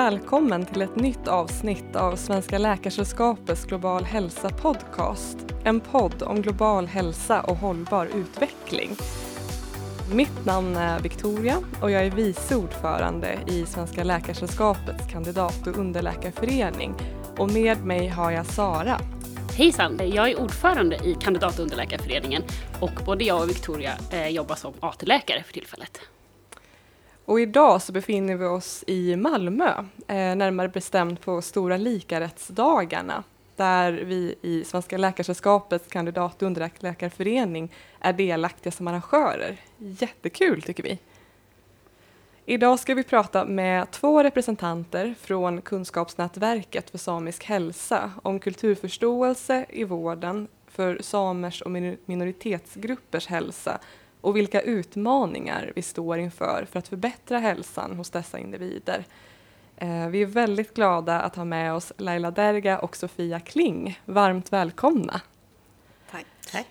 Välkommen till ett nytt avsnitt av Svenska Läkaresällskapets Global Hälsa Podcast. En podd om global hälsa och hållbar utveckling. Mitt namn är Victoria och jag är vice ordförande i Svenska Läkaresällskapets kandidat och underläkarförening. Och med mig har jag Sara. Hejsan! Jag är ordförande i kandidat och underläkarföreningen och både jag och Victoria eh, jobbar som AT-läkare för tillfället. Och idag så befinner vi oss i Malmö, eh, närmare bestämt på Stora likarättsdagarna där vi i Svenska Läkaresällskapets kandidat och underläkarförening är delaktiga som arrangörer. Jättekul tycker vi! Idag ska vi prata med två representanter från Kunskapsnätverket för samisk hälsa om kulturförståelse i vården för samers och minoritetsgruppers hälsa och vilka utmaningar vi står inför för att förbättra hälsan hos dessa individer. Eh, vi är väldigt glada att ha med oss Laila Derga och Sofia Kling. Varmt välkomna! Tack. Tack.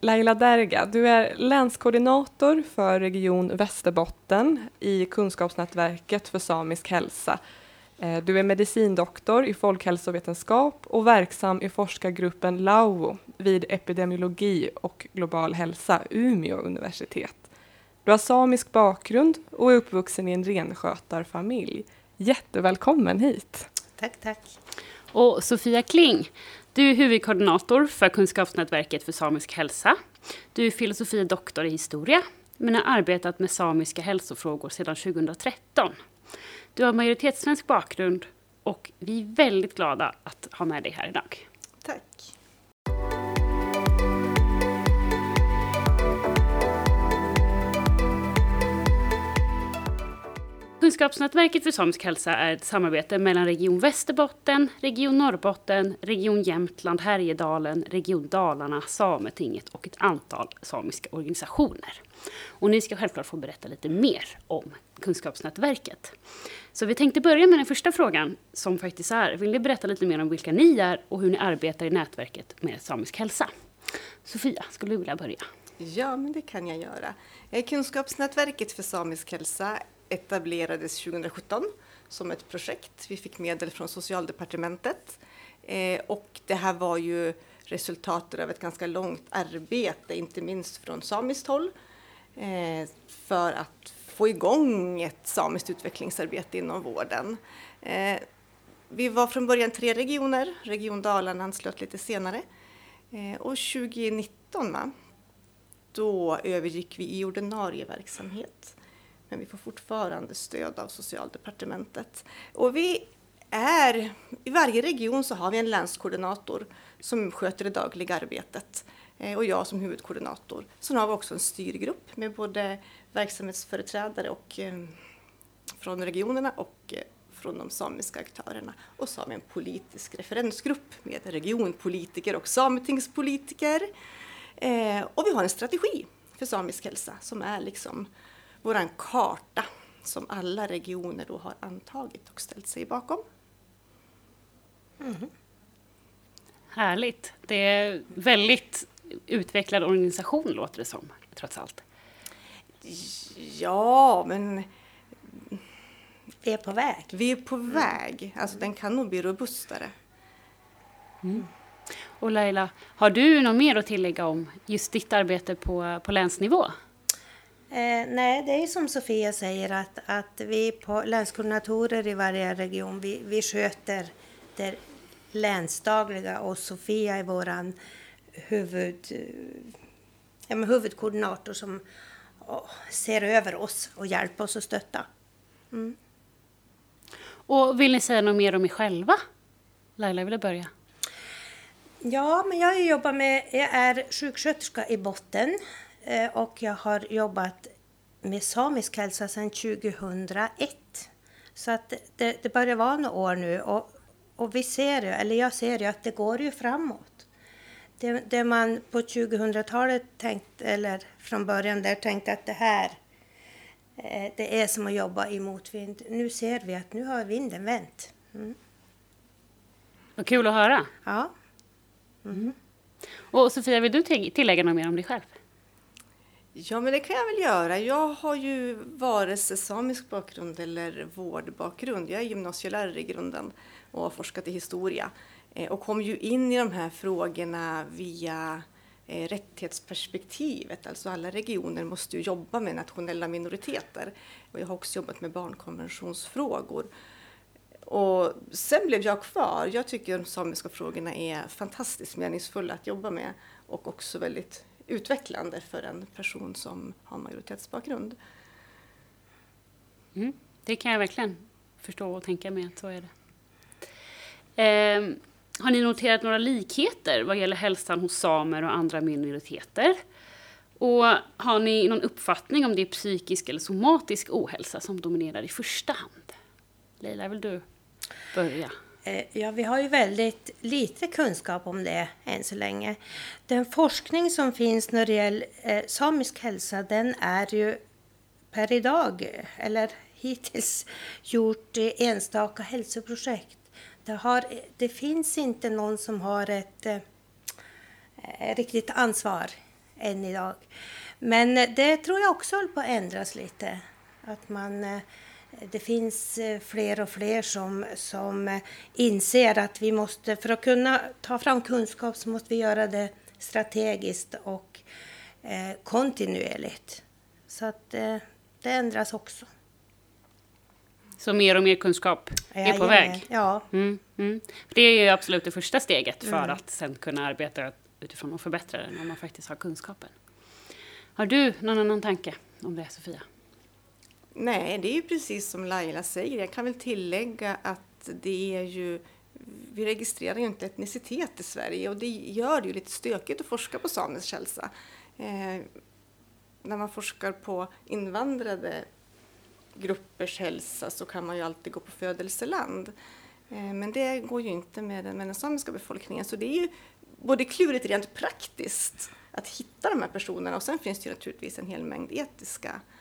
Laila Derga, du är länskoordinator för Region Västerbotten i Kunskapsnätverket för samisk hälsa. Eh, du är medicindoktor i folkhälsovetenskap och verksam i forskargruppen LAUO vid epidemiologi och global hälsa, Umeå universitet. Du har samisk bakgrund och är uppvuxen i en renskötarfamilj. Jättevälkommen hit! Tack, tack. Och Sofia Kling, du är huvudkoordinator för Kunskapsnätverket för samisk hälsa. Du är filosofie doktor i historia, men har arbetat med samiska hälsofrågor sedan 2013. Du har majoritetssvensk bakgrund och vi är väldigt glada att ha med dig här idag. Kunskapsnätverket för samisk hälsa är ett samarbete mellan Region Västerbotten, Region Norrbotten, Region Jämtland, Härjedalen, Region Dalarna, Sametinget och ett antal samiska organisationer. Och ni ska självklart få berätta lite mer om Kunskapsnätverket. Så vi tänkte börja med den första frågan som faktiskt är, vill ni berätta lite mer om vilka ni är och hur ni arbetar i nätverket med samisk hälsa? Sofia, skulle du vilja börja? Ja, men det kan jag göra. Eh, Kunskapsnätverket för samisk hälsa etablerades 2017 som ett projekt. Vi fick medel från Socialdepartementet eh, och det här var ju resultatet av ett ganska långt arbete, inte minst från samiskt håll, eh, för att få igång ett samiskt utvecklingsarbete inom vården. Eh, vi var från början tre regioner, Region Dalarna anslöt lite senare. Eh, och 2019 va, då övergick vi i ordinarie verksamhet men vi får fortfarande stöd av Socialdepartementet. Och vi är, I varje region så har vi en länskoordinator som sköter det dagliga arbetet eh, och jag som huvudkoordinator. Sen har vi också en styrgrupp med både verksamhetsföreträdare och, eh, från regionerna och eh, från de samiska aktörerna. Och så har vi en politisk referensgrupp med regionpolitiker och sametingspolitiker. och vi har en strategi för samisk hälsa som är liksom vår karta som alla regioner då har antagit och ställt sig bakom. Mm. Härligt. Det är väldigt utvecklad organisation låter det som, trots allt. Ja, men vi är på väg. Vi är på mm. väg. Alltså den kan nog bli robustare. Mm. Och Laila, har du något mer att tillägga om just ditt arbete på, på länsnivå? Eh, nej, det är som Sofia säger att, att vi på länskoordinatorer i varje region, vi, vi sköter det länsdagliga och Sofia är vår huvud, ja, huvudkoordinator som oh, ser över oss och hjälper oss att stötta. Mm. Och vill ni säga något mer om er själva? Laila, vill börja? Ja, men jag jobbar med, jag är sjuksköterska i botten och jag har jobbat med samisk hälsa sedan 2001. Så att det, det börjar vara några år nu och, och vi ser ju, eller jag ser ju att det går ju framåt. Det, det man på 2000-talet tänkt, eller från början där tänkte att det här eh, det är som att jobba i motvind. Nu ser vi att nu har vinden vänt. Mm. Vad kul att höra. Ja. Mm. Och Sofia, vill du tillägga något mer om dig själv? Ja, men det kan jag väl göra. Jag har ju vare sig samisk bakgrund eller vårdbakgrund. Jag är gymnasielärare i grunden och har forskat i historia eh, och kom ju in i de här frågorna via eh, rättighetsperspektivet. Alltså alla regioner måste ju jobba med nationella minoriteter. Och jag har också jobbat med barnkonventionsfrågor. Och sen blev jag kvar. Jag tycker de samiska frågorna är fantastiskt meningsfulla att jobba med och också väldigt utvecklande för en person som har majoritetsbakgrund. Mm, det kan jag verkligen förstå och tänka mig att så är det. Eh, har ni noterat några likheter vad gäller hälsan hos samer och andra minoriteter? Och har ni någon uppfattning om det är psykisk eller somatisk ohälsa som dominerar i första hand? Leila, vill du börja? Eh, ja, vi har ju väldigt lite kunskap om det än så länge. Den forskning som finns när det gäller eh, samisk hälsa, den är ju per idag, eller hittills, gjort eh, enstaka hälsoprojekt. Det, har, det finns inte någon som har ett eh, riktigt ansvar än idag. Men det tror jag också håller på att ändras lite. Att man eh, det finns eh, fler och fler som, som eh, inser att vi måste, för att kunna ta fram kunskap så måste vi göra det strategiskt och eh, kontinuerligt. Så att eh, det ändras också. Så mer och mer kunskap är på väg? Ja. Mm, mm. Det är ju absolut det första steget för mm. att sen kunna arbeta utifrån och förbättra det när man faktiskt har kunskapen. Har du någon annan tanke om det, Sofia? Nej, det är ju precis som Laila säger. Jag kan väl tillägga att det är ju vi registrerar ju inte etnicitet i Sverige och det gör det ju lite stökigt att forska på samisk hälsa. Eh, när man forskar på invandrade gruppers hälsa så kan man ju alltid gå på födelseland. Eh, men det går ju inte med den, med den samiska befolkningen. Så det är ju både klurigt rent praktiskt att hitta de här personerna och sen finns det ju naturligtvis en hel mängd etiska Eh,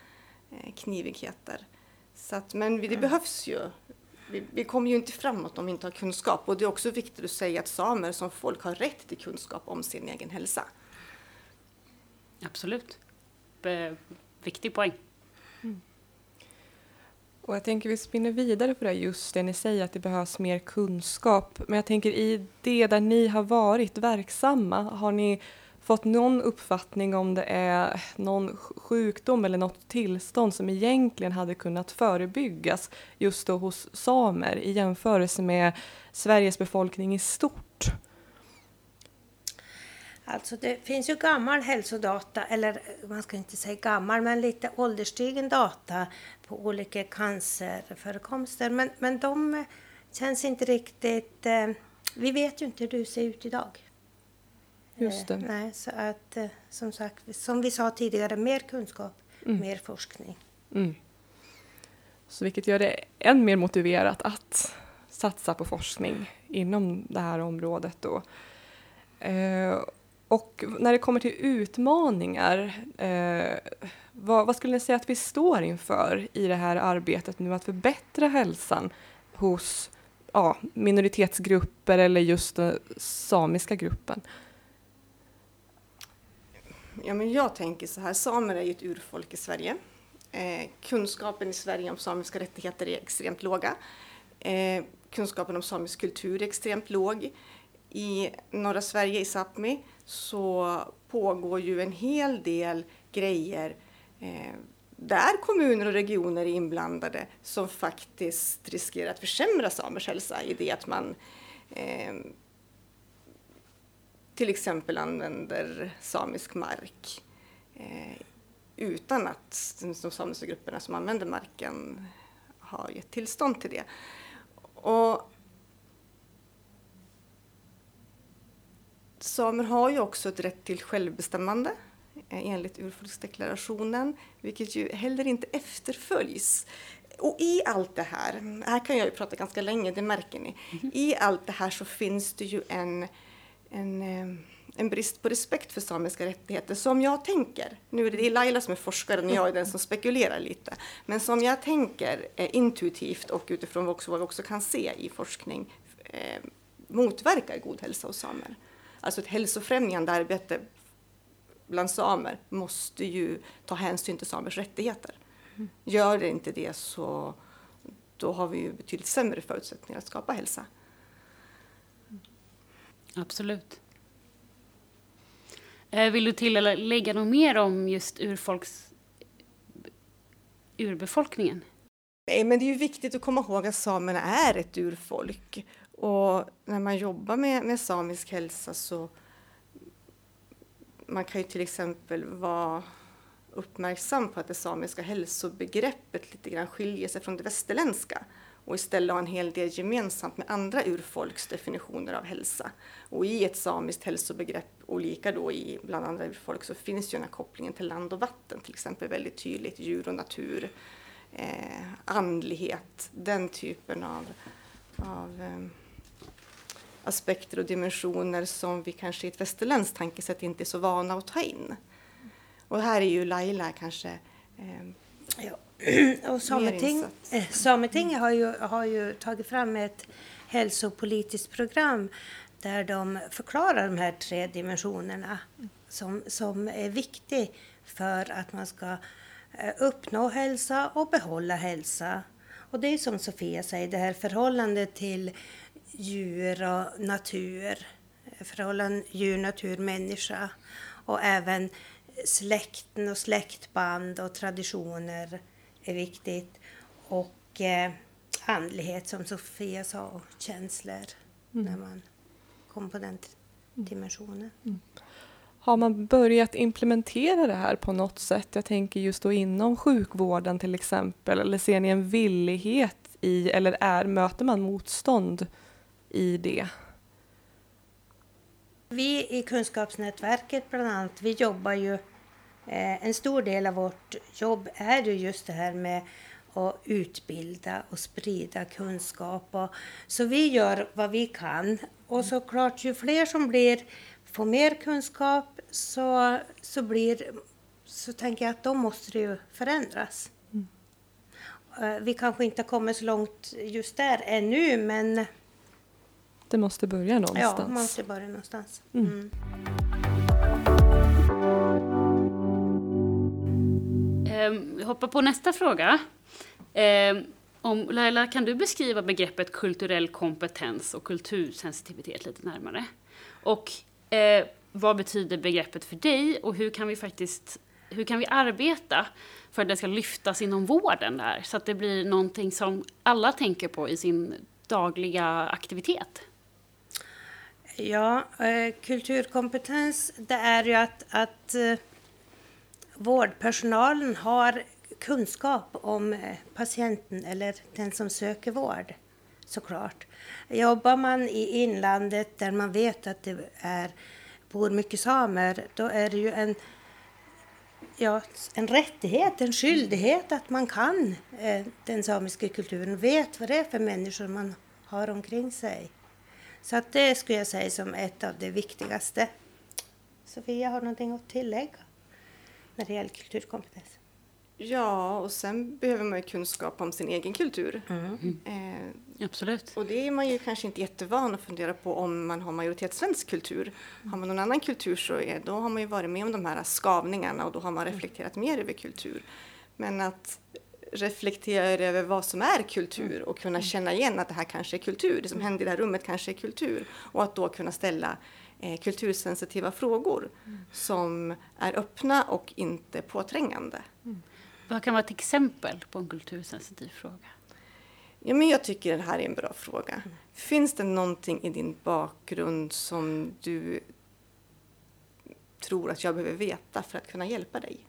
knivigheter. Så att, men det mm. behövs ju. Vi, vi, kommer ju inte framåt om vi inte har kunskap. Och det är också viktigt att säga att samer som folk har rätt till kunskap om sin egen hälsa. Absolut. Be viktig poäng. Mm. Och jag tänker vi spinner vidare på det just det ni säger att det behövs mer kunskap. Men jag tänker i det där ni har varit verksamma, har ni fått någon uppfattning om det är någon sjukdom eller något tillstånd som egentligen hade kunnat förebyggas just då hos samer i jämförelse med Sveriges befolkning i stort? Alltså det finns ju gammal hälsodata, eller man ska inte säga gammal, men lite ålderstigen data på olika cancerförekomster. Men, men de känns inte riktigt... Eh, vi vet ju inte hur du ser ut idag. Just det. Eh, nej, så att eh, som sagt, som vi sa tidigare, mer kunskap, mm. mer forskning. Mm. Så vilket gör det än mer motiverat att satsa på forskning inom det här området. Då. Eh, och när det kommer till utmaningar, eh, vad, vad, skulle ni säga att vi står inför i det här arbetet nu att förbättra hälsan hos ja, minoritetsgrupper eller just den samiska gruppen? Ja, men jag tänker så här, samer är ju ett urfolk i Sverige. Eh, kunskapen i Sverige om samiska rättigheter är extremt låga. Eh, kunskapen om samisk kultur är extremt låg. I norra Sverige, i Sápmi, så pågår ju en hel del grejer eh, där kommuner och regioner är inblandade som faktiskt riskerar att försämra samers hälsa i det att man eh, till exempel använder samisk mark eh, utan att de samiska grupperna som använder marken har gett tillstånd till det. Och samer har ju också ett rätt till självbestämmande eh, enligt urfolksdeklarationen, vilket ju heller inte efterföljs. Och i allt det här, här kan jag ju prata ganska länge, det märker ni. Mm. I allt det här så finns det ju en en, eh, en brist på respekt för samiska rättigheter som jag tänker, nu är det Laila som är forskaren och jag är den som spekulerar lite, men som jag tänker eh, intuitivt och utifrån också vad vi också kan se i forskning eh, motverkar god hälsa hos samer. Alltså ett hälsofrämjande arbete bland samer måste ju ta hänsyn till samers rättigheter. Gör det inte det så då har vi ju betydligt sämre förutsättningar att skapa hälsa. Absolut. Eh, vill du tillägga något mer om just urfolks, urbefolkningen? Nej, men det är ju viktigt att komma ihåg att samerna är ett urfolk. Och när man jobbar med, med samisk hälsa så man kan ju till exempel vara uppmärksam på att det samiska hälsobegreppet lite grann skiljer sig från det västerländska och istället ha en hel del gemensamt med andra urfolks definitioner av hälsa. Och i ett samiskt hälsobegrepp och lika då i bland andra urfolk så finns ju den här kopplingen till land och vatten till exempel väldigt tydligt, djur och natur, eh, andlighet, den typen av, av eh, aspekter och dimensioner som vi kanske i ett västerländskt tankesätt inte är så vana att ta in. Och här är ju Laila kanske eh, ja och Sameting, eh, Sametinget har ju, har ju tagit fram ett hälsopolitiskt program där de förklarar de här tre dimensionerna som, som är viktiga för att man ska eh, uppnå hälsa och behålla hälsa. Och det är som Sofia säger, det här förhållandet till djur och natur, förhållandet djur, natur, människa och även släkten och släktband och traditioner är viktigt. Och eh, andlighet som Sofia sa och känslor mm. när man kom på den dimensionen. Mm. Har man börjat implementera det här på något sätt? Jag tänker just då inom sjukvården till exempel. Eller ser ni en villighet i, eller är, möter man motstånd i det? Vi i kunskapsnätverket bland annat, vi jobbar ju, en stor del av vårt jobb är ju just det här med att utbilda och sprida kunskap. Och, så vi gör vad vi kan. Och såklart, ju fler som blir, får mer kunskap så, så, blir, så tänker jag att då måste det ju förändras. Mm. Eh, vi kanske inte kommit så långt just där ännu, men det måste börja någonstans. Ja, man måste börja någonstans. Mm. Mm. Ehm, vi hoppar på nästa fråga. Ehm, om, Laila, kan du beskriva begreppet kulturell kompetens och kultursensitivitet lite närmare? Och eh, vad betyder begreppet för dig och hur kan vi faktiskt hur kan vi arbeta för att det ska lyftas inom vården där så att det blir någonting som alla tänker på i sin dagliga aktivitet? Ja, eh, kulturkompetens det är ju att, att eh, vårdpersonalen har kunskap om eh, patienten eller den som söker vård, såklart. Jobbar man i inlandet där man vet att det är, bor mycket samer, då är det ju en, ja, en rättighet, en skyldighet att man kan eh, den samiska kulturen, vet vad det är för människor man har omkring sig. Så att det skulle jag säga som ett av det viktigaste. Sofia, har någonting att tillägga när det gäller kulturkompetens? Ja, och sen behöver man ju kunskap om sin egen kultur. Mm. Eh, Absolut. Och det är man ju kanske inte jättevan att fundera på om man har majoritetssvensk kultur. Har man någon annan kultur så är, då har man ju varit med om de här skavningarna och då har man reflekterat mer över kultur. Men att reflektera över vad som är kultur och kunna känna igen att det här kanske är kultur. Det som händer i det här rummet kanske är kultur. Och att då kunna ställa eh, kultursensitiva frågor mm. som är öppna och inte påträngande. Mm. Vad kan vara ett exempel på en kultursensitiv fråga? Ja, men jag tycker det här är en bra fråga. Mm. Finns det någonting i din bakgrund som du tror att jag behöver veta för att kunna hjälpa dig?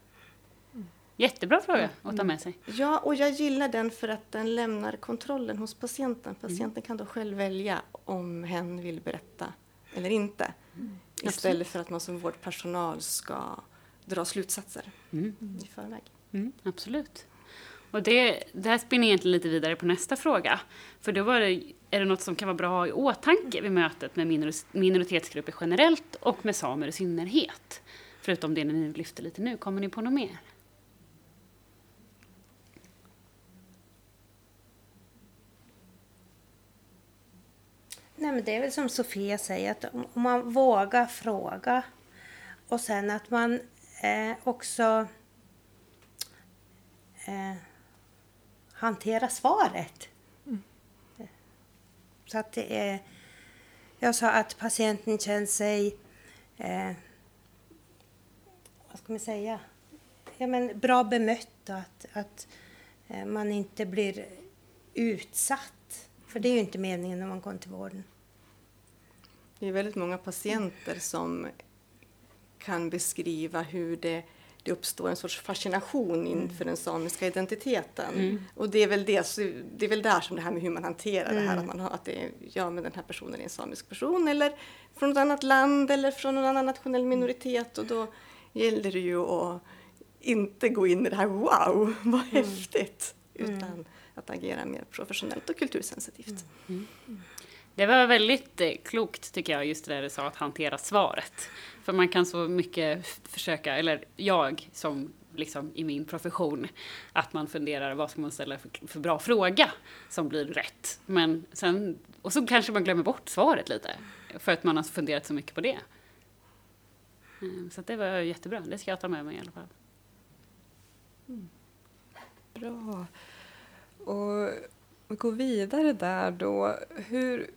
Jättebra fråga att ta mm. med sig. Ja, och jag gillar den för att den lämnar kontrollen hos patienten. Mm. Patienten mm. kan då själv välja om hen vill berätta eller inte. Mm. Istället för att man som vårdpersonal ska dra slutsatser mm. i förväg. Mm, absolut. Och det, det här spinner egentligen lite vidare på nästa fråga. För då var det, är det något som kan vara bra att ha i åtanke vid mötet med minoritetsgrupper generellt och med samer i synnerhet? Förutom det ni lyfter lite nu, kommer ni på något mer? Nej, men det är väl som Sofia säger, att om man vågar fråga och sen att man eh, också eh, hanterar svaret. Mm. Så att det är... Jag sa att patienten känner sig... Eh, vad ska man säga? Ja, men bra bemött och att, att eh, man inte blir utsatt. För det är ju inte meningen när man kommer till vården. Det är väldigt många patienter som kan beskriva hur det, det uppstår en sorts fascination inför den samiska identiteten. Mm. Och det är, väl det, det är väl där som det här med hur man hanterar mm. det här, mm. att, man har, att det är, ja men den här personen är en samisk person eller från något annat land eller från någon annan nationell minoritet och då gäller det ju att inte gå in i det här wow, vad mm. häftigt, mm. utan att agera mer professionellt och kultursensitivt. Det var väldigt eh, klokt tycker jag, just det där du sa att hantera svaret. För man kan så mycket försöka, eller jag som liksom i min profession, att man funderar vad ska man ställa för, för bra fråga som blir rätt. Men sen, och så kanske man glömmer bort svaret lite, för att man har funderat så mycket på det. Ehm, så det var jättebra, det ska jag ta med mig i alla fall. Mm. Bra. Och vi går vidare där då. Hur,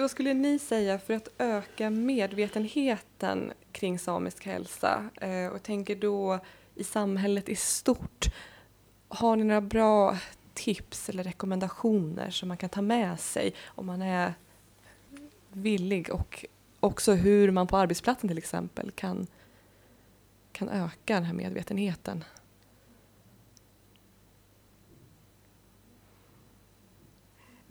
vad skulle ni säga för att öka medvetenheten kring samisk hälsa? Eh, och tänker då i samhället i stort. Har ni några bra tips eller rekommendationer som man kan ta med sig om man är villig och också hur man på arbetsplatsen till exempel kan, kan öka den här medvetenheten?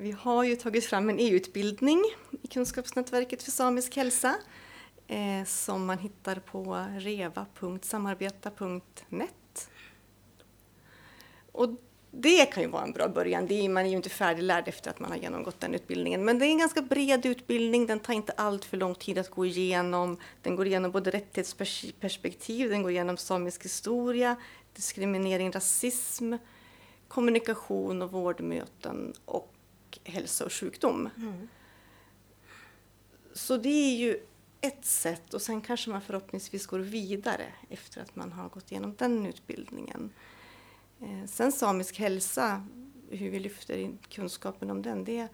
Vi har ju tagit fram en e-utbildning i Kunskapsnätverket för samisk hälsa eh, som man hittar på reva.samarbeta.net. Och det kan ju vara en bra början. Det är, man är ju inte färdiglärd efter att man har genomgått den utbildningen. Men det är en ganska bred utbildning. Den tar inte allt för lång tid att gå igenom. Den går igenom både rättighetsperspektiv, den går igenom samisk historia, diskriminering, rasism, kommunikation och vårdmöten och hälsa och sjukdom. Mm. Så det är ju ett sätt och sen kanske man förhoppningsvis går vidare efter att man har gått igenom den utbildningen. Eh, sen samisk hälsa, hur vi lyfter in kunskapen om den, det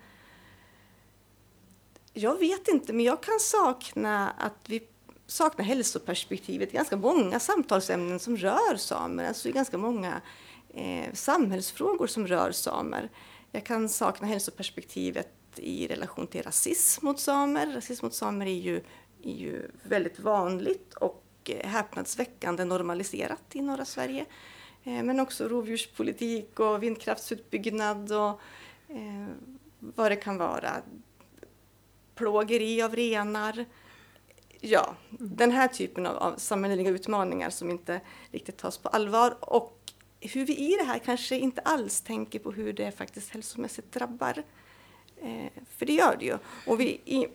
jag vet inte, men jag kan sakna att vi saknar hälsoperspektivet i ganska många samtalsämnen som rör samer, alltså i ganska många eh, samhällsfrågor som rör samer. Jag kan sakna hälsoperspektivet i relation till rasism mot samer. Rasism mot samer är ju, är ju väldigt vanligt och häpnadsväckande normaliserat i norra Sverige. Eh, men också rovdjurspolitik och vindkraftsutbyggnad och eh, vad det kan vara. Plågeri av renar. Ja, den här typen av, av samhälleliga utmaningar som inte riktigt tas på allvar och hur vi i det här kanske inte alls tänker på hur det faktiskt hälsomässigt drabbar. Eh, för det gör det ju. Och vi, i,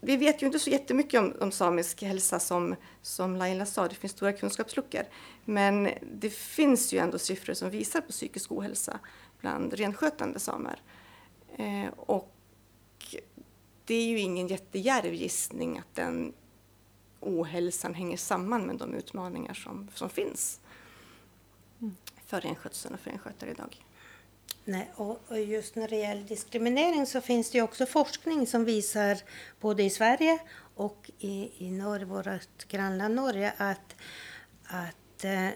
vi vet ju inte så jättemycket om, om samisk hälsa som, som Laila sa, det finns stora kunskapsluckor. Men det finns ju ändå siffror som visar på psykisk ohälsa bland renskötande samer. Eh, och det är ju ingen jättejärv gissning att den ohälsan hänger samman med de utmaningar som, som finns. Mm för renskötseln och för renskötare idag. Nej, och just när det gäller diskriminering så finns det också forskning som visar både i Sverige och i, i Norge, vårt grannland Norge att, att eh,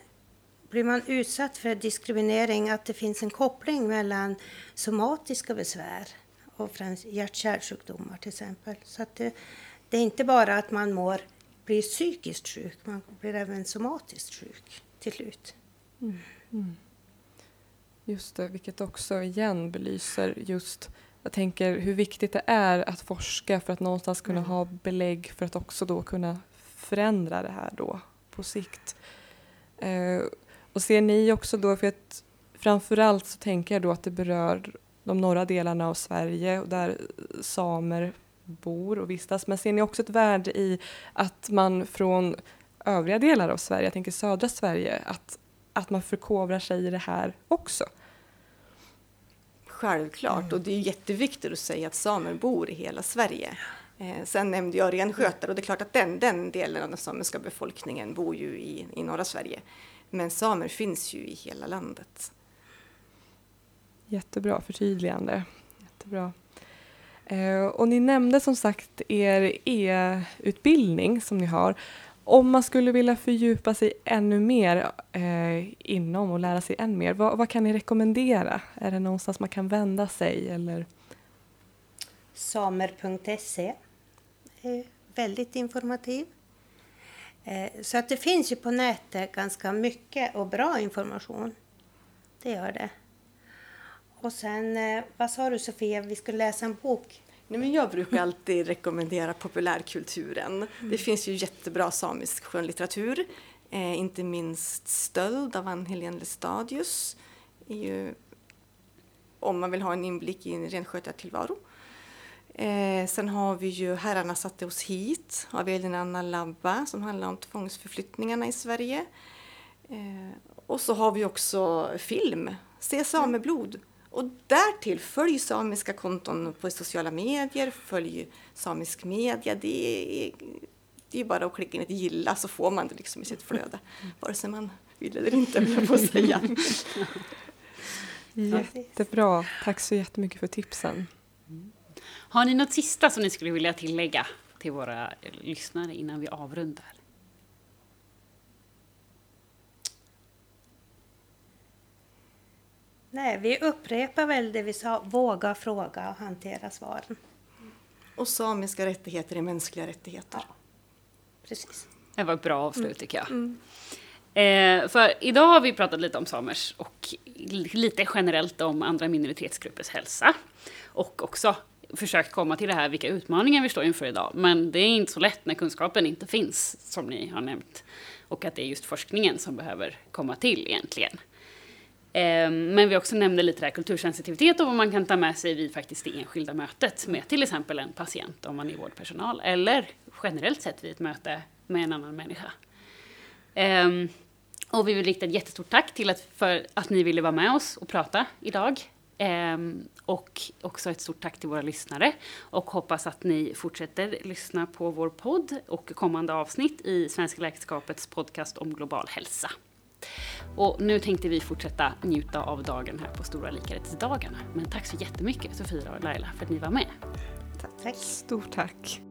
blir man utsatt för diskriminering att det finns en koppling mellan somatiska besvär och främst hjärt-kärlsjukdomar till exempel. Så att det, det, är inte bara att man mår, blir psykiskt sjuk, man blir även somatiskt sjuk till slut. Mm. Mm. Just det, vilket också igen belyser just jag tänker hur viktigt det är att forska för att någonstans kunna mm. ha belägg för att också då kunna förändra det här då på sikt. Eh, och ser ni också då, för att framförallt så tänker jag då att det berör de norra delarna av Sverige och där samer bor och vistas. Men ser ni också ett värde i att man från övriga delar av Sverige, jag tänker södra Sverige, att att man förkovrar sig i det här också. Självklart, mm. och det är jätteviktigt att säga att samer bor i hela Sverige. Eh, sen nämnde jag renskötare och det är klart att den, den delen av den samiska befolkningen bor ju i, i norra Sverige. Men samer finns ju i hela landet. Jättebra förtydligande. Jättebra. Eh, och ni nämnde som sagt er e-utbildning som ni har. Om man skulle vilja fördjupa sig ännu mer eh, inom och lära sig än mer, vad, vad, kan ni rekommendera? Är det någonstans man kan vända sig? Eller? Samer.se är väldigt informativ. Eh, så att det finns ju på nätet ganska mycket och bra information. Det gör det. Och sen, eh, vad sa du Sofia, vi skulle läsa en bok? Nej, men jag brukar alltid rekommendera populärkulturen. Mm. Det finns ju jättebra samisk skönlitteratur. Eh, inte minst Stöld av Ann-Helén Lestadius. Ju, om man vill ha en inblick i en renskötartillvaro. Eh, sen har vi ju Herrarna satte oss hit av Elin Anna Labba som handlar om tvångsförflyttningarna i Sverige. Eh, och så har vi också film, Se sameblod och därtill, följ samiska konton på sociala medier, följ samisk media. Det är, det är bara att klicka in ett gilla så får man det liksom i sitt flöde. Vare sig man vill eller inte, vill jag på säga. Jättebra. Tack så jättemycket för tipsen. Har ni något sista som ni skulle vilja tillägga till våra lyssnare innan vi avrundar? Nej, vi upprepar väl det vi sa, våga fråga och hantera svaren. Och samiska rättigheter är mänskliga rättigheter. Ja, precis. Det var ett bra avslut mm. tycker jag. Mm. Eh, för idag har vi pratat lite om samers och lite generellt om andra minoritetsgruppers hälsa. Och också försökt komma till det här vilka utmaningar vi står inför idag. Men det är inte så lätt när kunskapen inte finns, som ni har nämnt. Och att det är just forskningen som behöver komma till egentligen. Ehm, men vi också nämnde lite där kultursensitivitet och vad man kan ta med sig vid faktiskt det enskilda mötet med till exempel en patient om man är vårdpersonal eller generellt sett vid ett möte med en annan människa. Ehm, och vi vill rikta ett jättestort tack till att, för att ni ville vara med oss och prata idag. Ehm, och också ett stort tack till våra lyssnare och hoppas att ni fortsätter lyssna på vår podd och kommande avsnitt i Svenska Läkarskapets podcast om global hälsa. Och nu tänkte vi fortsätta njuta av dagen här på Stora likarättsdagarna. Men tack så jättemycket Sofia och Laila för att ni var med. Tack. Stort tack.